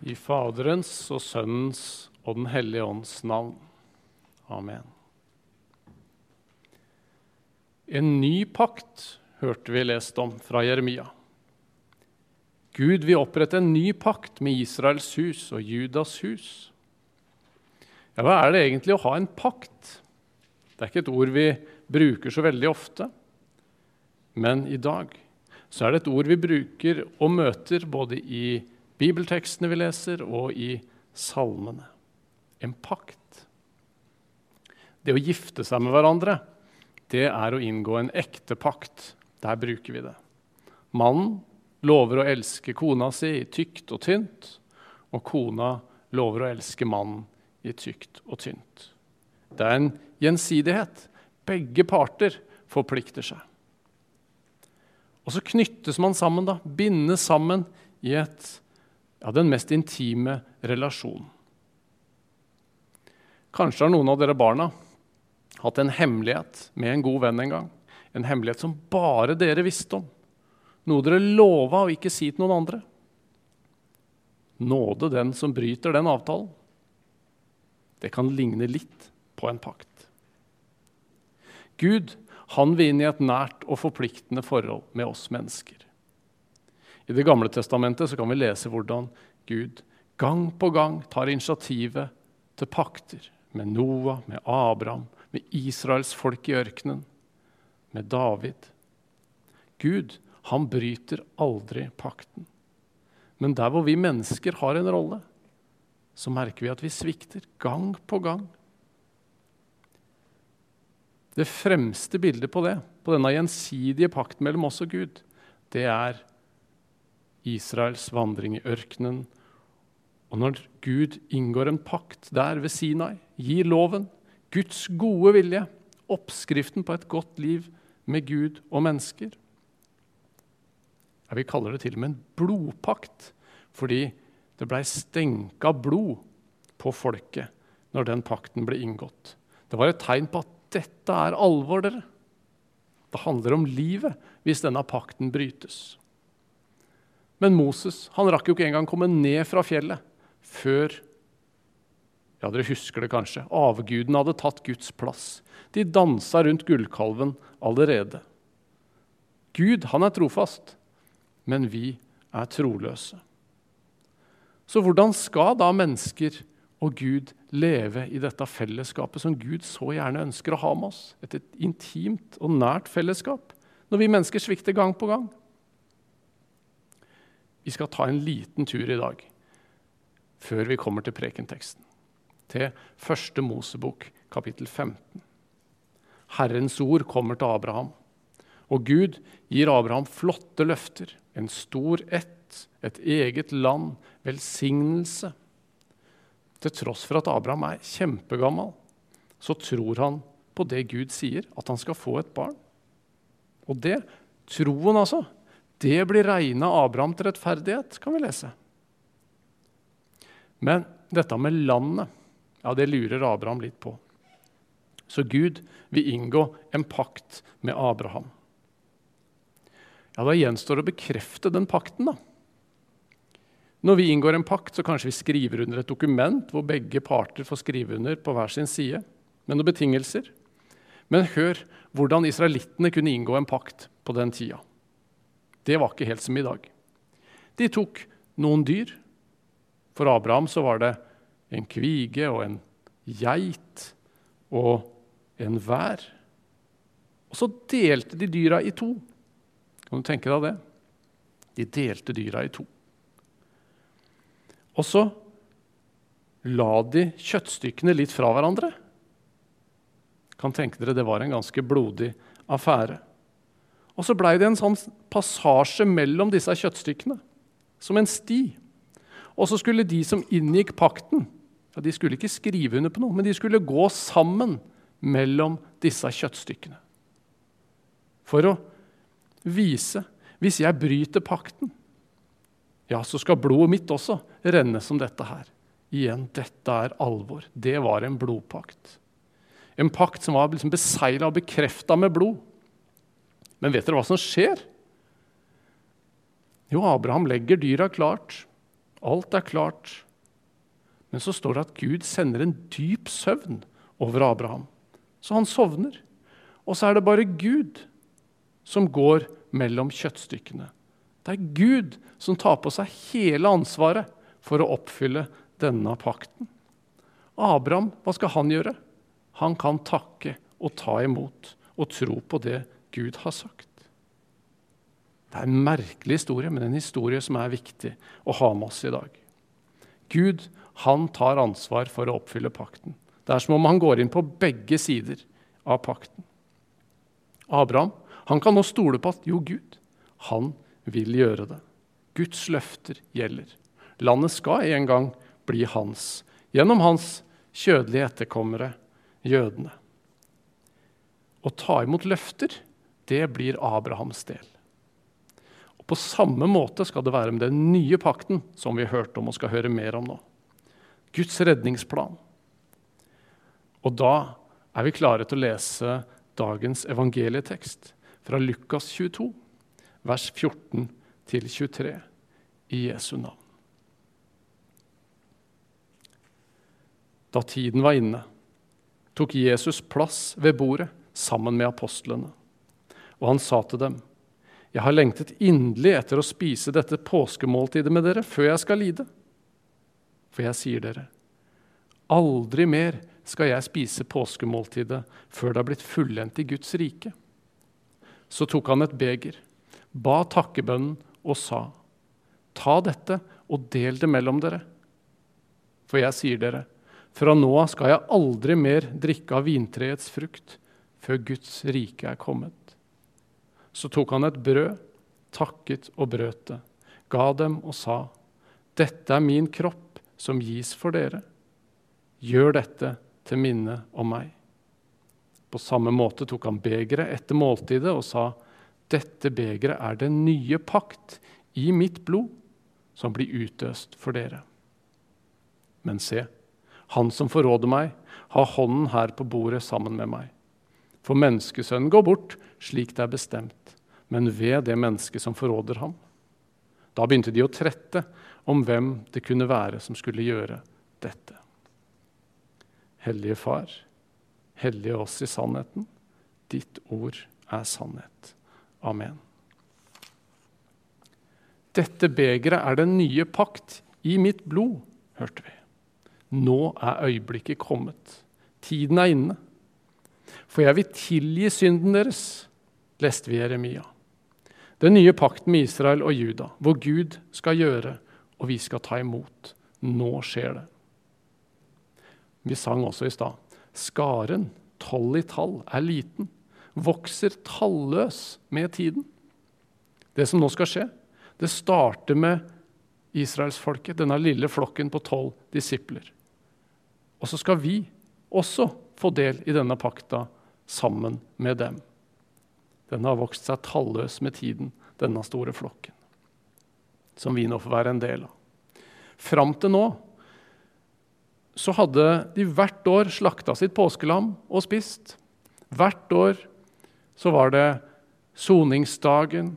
I Faderens og Sønnens og Den hellige ånds navn. Amen. En ny pakt hørte vi lest om fra Jeremia. Gud vil opprette en ny pakt med Israels hus og Judas hus. Ja, Hva er det egentlig å ha en pakt? Det er ikke et ord vi bruker så veldig ofte. Men i dag så er det et ord vi bruker og møter både i bibeltekstene vi leser, og i salmene. En pakt. Det å gifte seg med hverandre, det er å inngå en ekte pakt. Der bruker vi det. Mannen lover å elske kona si i tykt og tynt, og kona lover å elske mannen i tykt og tynt. Det er en gjensidighet. Begge parter forplikter seg. Og så knyttes man sammen, da, bindes sammen i et, ja, den mest intime relasjon. Kanskje har noen av dere barna hatt en hemmelighet med en god venn en gang. En hemmelighet som bare dere visste om. Noe dere lova å ikke si til noen andre. Nåde den som bryter den avtalen. Det kan ligne litt på en pakt. Gud han vil inn i et nært og forpliktende forhold med oss mennesker. I Det gamle testamentet kan vi lese hvordan Gud gang på gang tar initiativet til pakter med Noah, med Abraham, med Israels folk i ørkenen, med David. Gud han bryter aldri pakten. Men der hvor vi mennesker har en rolle, så merker vi at vi svikter gang på gang. Det fremste bildet på det, på denne gjensidige pakten mellom oss og Gud, det er Israels vandring i ørkenen. Og når Gud inngår en pakt der ved Sinai, gir loven, Guds gode vilje, oppskriften på et godt liv med Gud og mennesker ja, Vi kaller det til og med en blodpakt, fordi det blei stenka blod på folket når den pakten ble inngått. Det var et tegn på at dette er alvor, dere. Det handler om livet hvis denne pakten brytes. Men Moses han rakk jo ikke engang komme ned fra fjellet før ja, dere husker det kanskje. Avguden hadde tatt Guds plass. De dansa rundt gullkalven allerede. Gud, han er trofast, men vi er troløse. Så hvordan skal da mennesker og Gud leve i dette fellesskapet som Gud så gjerne ønsker å ha med oss. Et, intimt og nært fellesskap når vi mennesker svikter gang på gang. Vi skal ta en liten tur i dag før vi kommer til prekenteksten. Til første Mosebok, kapittel 15. Herrens ord kommer til Abraham. Og Gud gir Abraham flotte løfter. En stor ett, et eget land, velsignelse til tross for at Abraham er kjempegammal, så tror han på det Gud sier, at han skal få et barn. Og det, troen altså, det blir regna Abraham til rettferdighet, kan vi lese. Men dette med landet, ja, det lurer Abraham litt på. Så Gud vil inngå en pakt med Abraham. Ja, Da gjenstår det å bekrefte den pakten. da. Når vi inngår en pakt, så kanskje vi skriver under et dokument hvor begge parter får skrive under på hver sin side, med noen betingelser. Men hør hvordan israelittene kunne inngå en pakt på den tida. Det var ikke helt som i dag. De tok noen dyr. For Abraham så var det en kvige og en geit og en vær. Og så delte de dyra i to. Kan du tenke deg det? De delte dyra i to. Og så la de kjøttstykkene litt fra hverandre. Kan tenke dere det var en ganske blodig affære. Og så blei det en sånn passasje mellom disse kjøttstykkene, som en sti. Og så skulle de som inngikk pakten, ja, de skulle ikke skrive under på noe, men de skulle gå sammen mellom disse kjøttstykkene. For å vise hvis jeg bryter pakten, ja, så skal blodet mitt også renne som dette her. Igjen, dette er alvor. Det var en blodpakt. En pakt som var liksom besegla og bekrefta med blod. Men vet dere hva som skjer? Jo, Abraham legger dyra klart. Alt er klart. Men så står det at Gud sender en dyp søvn over Abraham. Så han sovner. Og så er det bare Gud som går mellom kjøttstykkene. Det er Gud som tar på seg hele ansvaret for å oppfylle denne pakten. Abraham, hva skal han gjøre? Han kan takke og ta imot og tro på det Gud har sagt. Det er en merkelig historie, men en historie som er viktig å ha med oss i dag. Gud han tar ansvar for å oppfylle pakten. Det er som om han går inn på begge sider av pakten. Abraham han kan nå stole på at jo, Gud, han vil gjøre det. Guds løfter gjelder. Landet skal en gang bli hans, gjennom hans kjødelige etterkommere, jødene. Å ta imot løfter, det blir Abrahams del. Og På samme måte skal det være med den nye pakten, som vi hørte om og skal høre mer om nå. Guds redningsplan. Og da er vi klare til å lese dagens evangelietekst fra Lukas 22, vers 14 23, i Jesu navn. Da tiden var inne, tok Jesus plass ved bordet sammen med apostlene. Og han sa til dem, 'Jeg har lengtet inderlig etter å spise dette påskemåltidet med dere før jeg skal lide.' For jeg sier dere, aldri mer skal jeg spise påskemåltidet før det har blitt fullendt i Guds rike. Så tok han et beger, ba takkebønnen og sa, Ta dette og del det mellom dere. For jeg sier dere, fra nå av skal jeg aldri mer drikke av vintreets frukt før Guds rike er kommet. Så tok han et brød, takket og brøt det, ga dem og sa, Dette er min kropp som gis for dere. Gjør dette til minne om meg. På samme måte tok han begeret etter måltidet og sa, Dette begeret er den nye pakt i mitt blod, som blir utøst for dere. Men se, han som forråder meg, har hånden her på bordet sammen med meg. For menneskesønnen går bort slik det er bestemt, men ved det mennesket som forråder ham. Da begynte de å trette om hvem det kunne være som skulle gjøre dette. Hellige Far, hellige oss i sannheten. Ditt ord er sannhet. Amen. Dette begeret er den nye pakt i mitt blod, hørte vi. Nå er øyeblikket kommet. Tiden er inne. For jeg vil tilgi synden deres, leste vi Jeremia. Den nye pakten med Israel og Juda, hvor Gud skal gjøre, og vi skal ta imot. Nå skjer det. Vi sang også i stad. Skaren, tolv i tall, er liten. Vokser talløs med tiden. Det som nå skal skje, det starter med israelsfolket, denne lille flokken på tolv disipler. Og så skal vi også få del i denne pakta sammen med dem. Den har vokst seg talløs med tiden, denne store flokken, som vi nå får være en del av. Fram til nå så hadde de hvert år slakta sitt påskelam og spist. Hvert år så var det soningsdagen,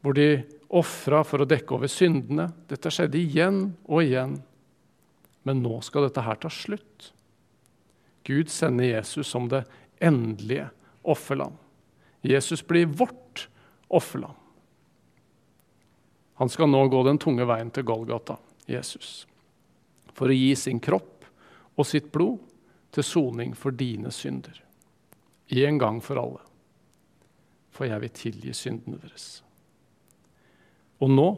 hvor de ofra for å dekke over syndene. Dette skjedde igjen og igjen. Men nå skal dette her ta slutt. Gud sender Jesus som det endelige offerlam. Jesus blir vårt offerlam. Han skal nå gå den tunge veien til Golgata, Jesus, for å gi sin kropp og sitt blod til soning for dine synder. En gang for alle. For jeg vil tilgi syndene deres. Og nå,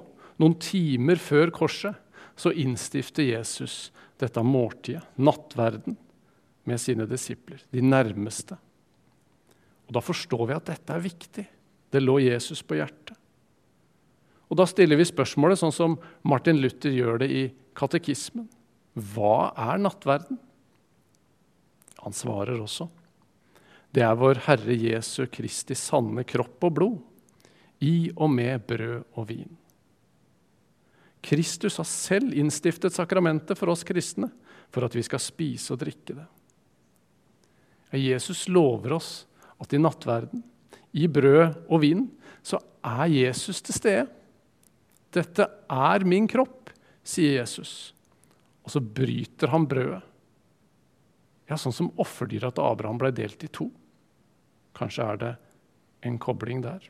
noen timer før korset, så innstifter Jesus dette måltidet, nattverden, med sine disipler, de nærmeste. Og Da forstår vi at dette er viktig. Det lå Jesus på hjertet. Og Da stiller vi spørsmålet sånn som Martin Luther gjør det i katekismen. Hva er nattverden? Han svarer også. Det er vår Herre Jesu Kristi sanne kropp og blod, i og med brød og vin. Kristus har selv innstiftet sakramentet for oss kristne for at vi skal spise og drikke det. Jesus lover oss at i nattverden, i brød og vin, så er Jesus til stede. Dette er min kropp, sier Jesus. Og så bryter han brødet. Ja, sånn som offerdyra til Abraham ble delt i to. Kanskje er det en kobling der.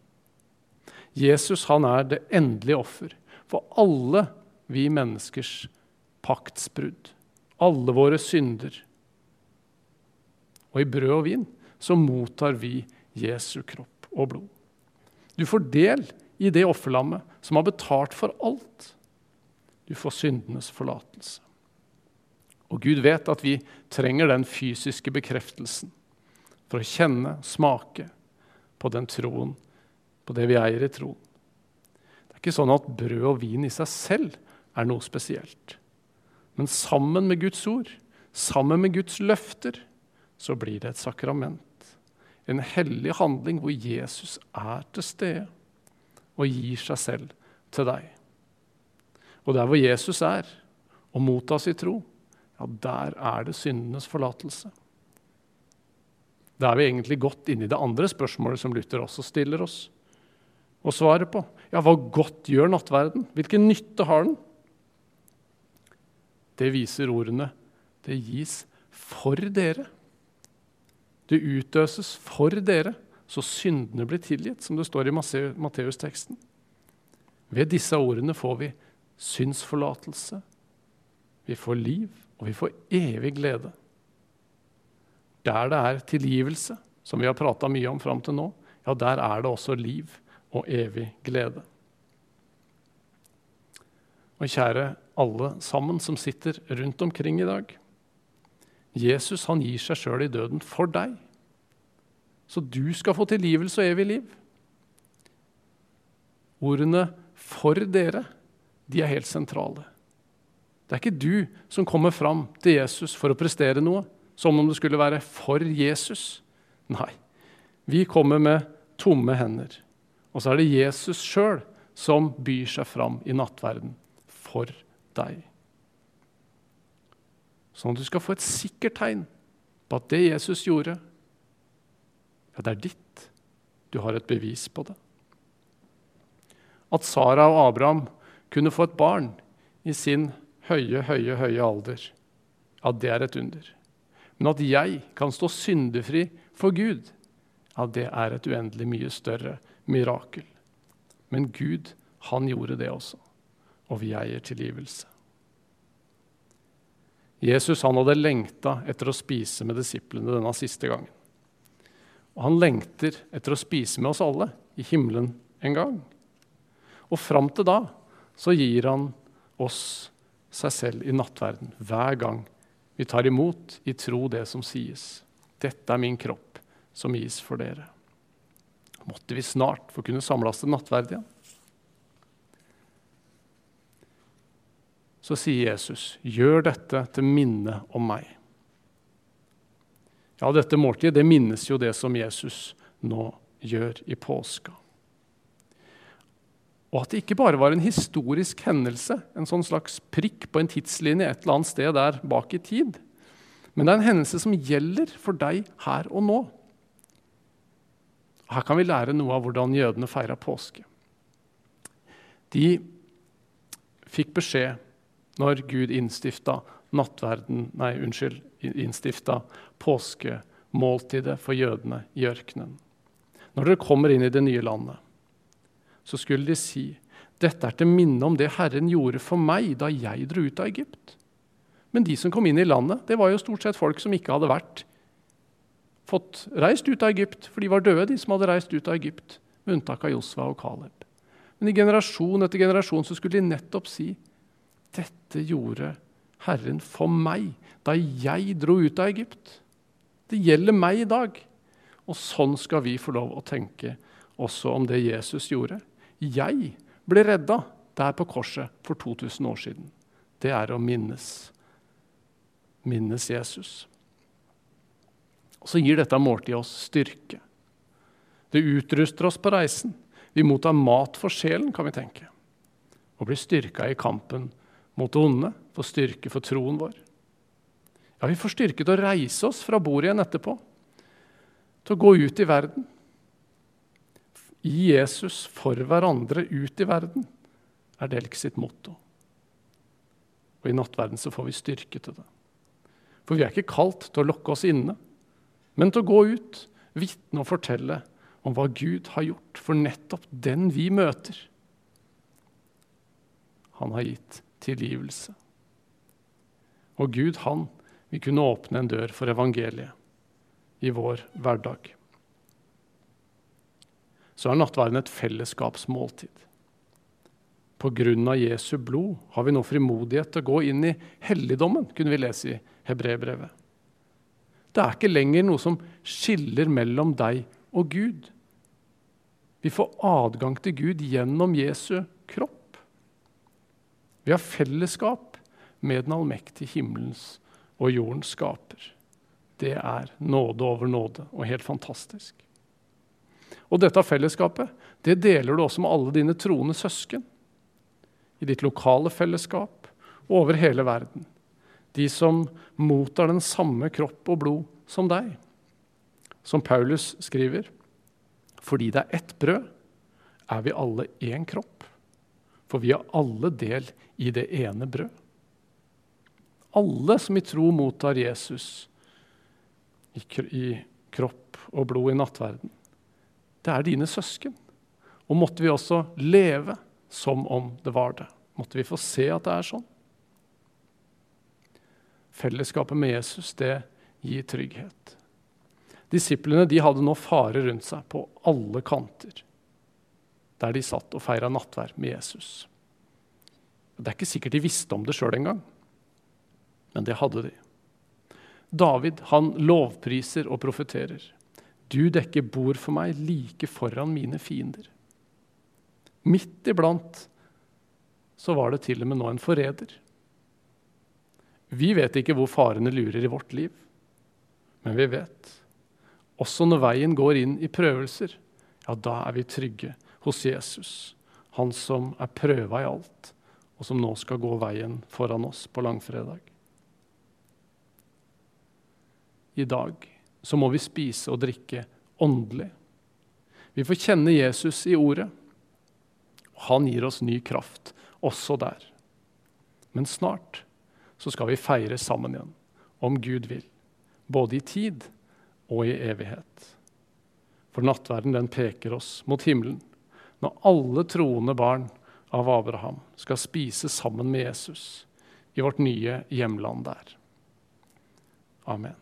Jesus han er det endelige offer for alle vi menneskers paktsbrudd. Alle våre synder. Og i brød og vin så mottar vi Jesu kropp og blod. Du får del i det offerlammet som har betalt for alt. Du får syndenes forlatelse. Og Gud vet at vi trenger den fysiske bekreftelsen for å kjenne, smake på den troen, på det vi eier i troen. Det er ikke sånn at brød og vin i seg selv er noe spesielt. Men sammen med Guds ord, sammen med Guds løfter, så blir det et sakrament. En hellig handling hvor Jesus er til stede og gir seg selv til deg. Og der hvor Jesus er, og mottas i tro, ja, der er det syndenes forlatelse. Da er vi egentlig godt inne i det andre spørsmålet som Luther også stiller oss. Og svaret på ja, hva godt gjør nattverden? Hvilken nytte har den? Det viser ordene. Det gis for dere. Det utøses for dere, så syndene blir tilgitt, som det står i Matteus-teksten. Ved disse ordene får vi synsforlatelse, vi får liv, og vi får evig glede. Der det er tilgivelse, som vi har prata mye om fram til nå, ja, der er det også liv og evig glede. Og kjære alle sammen som sitter rundt omkring i dag. Jesus han gir seg sjøl i døden for deg, så du skal få tilgivelse og evig liv. Ordene 'for dere' de er helt sentrale. Det er ikke du som kommer fram til Jesus for å prestere noe, som om det skulle være for Jesus. Nei, vi kommer med tomme hender. Og så er det Jesus sjøl som byr seg fram i nattverden for deg. Sånn at du skal få et sikkert tegn på at det Jesus gjorde, ja, det er ditt. Du har et bevis på det. At Sara og Abraham kunne få et barn i sin høye, høye, høye alder, ja, det er et under. Men at jeg kan stå syndefri for Gud, ja, det er et uendelig mye større mirakel. Men Gud, han gjorde det også og vi eier tilgivelse. Jesus han hadde lengta etter å spise med disiplene denne siste gangen. Og han lengter etter å spise med oss alle i himmelen en gang. Og fram til da så gir han oss seg selv i nattverden hver gang vi tar imot i tro det som sies. Dette er min kropp, som gis for dere. Måtte vi snart få kunne samles til nattverd igjen. Så sier Jesus, 'Gjør dette til minne om meg'. Ja, dette måltidet det minnes jo det som Jesus nå gjør i påska. Og at det ikke bare var en historisk hendelse, en sånn slags prikk på en tidslinje et eller annet sted der bak i tid, men det er en hendelse som gjelder for deg her og nå. Her kan vi lære noe av hvordan jødene feira påske. De fikk beskjed når Gud innstifta nattverden, nei, unnskyld, innstifta påskemåltidet for jødene i ørkenen. Når dere kommer inn i det nye landet, så skulle de si dette er til minne om det Herren gjorde for meg da jeg dro ut av Egypt. Men de som kom inn i landet, det var jo stort sett folk som ikke hadde vært fått reist ut av Egypt, for de var døde, de som hadde reist ut av Egypt, med unntak av Josva og Caleb. Men i generasjon etter generasjon så skulle de nettopp si dette gjorde Herren for meg da jeg dro ut av Egypt. Det gjelder meg i dag. Og sånn skal vi få lov å tenke også om det Jesus gjorde. Jeg ble redda der på korset for 2000 år siden. Det er å minnes. Minnes Jesus. Og så gir dette måltidet oss styrke. Det utruster oss på reisen. Vi mottar mat for sjelen, kan vi tenke. Og blir styrka i kampen mot det onde, får styrke for troen vår. Ja, vi får styrke til å reise oss fra bordet igjen etterpå, til å gå ut i verden. I Jesus for hverandre ut i verden er Delk sitt motto. Og i nattverden så får vi styrke til det. For vi er ikke kalt til å lokke oss inne, men til å gå ut, vitne og fortelle om hva Gud har gjort for nettopp den vi møter. Han har gitt tilgivelse. Og Gud, han vil kunne åpne en dør for evangeliet i vår hverdag. Så er nattverden et fellesskapsmåltid. Av Jesu blod har vi nå frimodighet til å gå inn i helligdommen, kunne vi lese i Hebrebrevet. Det er ikke lenger noe som skiller mellom deg og Gud. Vi får adgang til Gud gjennom Jesu kropp. Vi har fellesskap med den allmektige himmelens og jordens skaper. Det er nåde over nåde og helt fantastisk. Og dette fellesskapet det deler du også med alle dine troende søsken. I ditt lokale fellesskap og over hele verden. De som mottar den samme kropp og blod som deg. Som Paulus skriver, fordi det er ett brød, er vi alle én kropp. For vi har alle del i det ene brød. Alle som i tro mottar Jesus i kropp og blod i nattverden, det er dine søsken. Og måtte vi også leve som om det var det. Måtte vi få se at det er sånn. Fellesskapet med Jesus, det gir trygghet. Disiplene de hadde nå fare rundt seg på alle kanter, der de satt og feira nattverd med Jesus. Det er ikke sikkert de visste om det sjøl engang, men det hadde de. David han lovpriser og profeterer. Du dekker bord for meg like foran mine fiender. Midt iblant så var det til og med nå en forræder. Vi vet ikke hvor farene lurer i vårt liv, men vi vet. Også når veien går inn i prøvelser, ja, da er vi trygge hos Jesus, han som er prøva i alt, og som nå skal gå veien foran oss på langfredag. I dag så må vi spise og drikke åndelig. Vi får kjenne Jesus i ordet. Han gir oss ny kraft også der. Men snart så skal vi feire sammen igjen, om Gud vil. Både i tid og i evighet. For nattverden den peker oss mot himmelen. Når alle troende barn av Abraham skal spise sammen med Jesus i vårt nye hjemland der. Amen.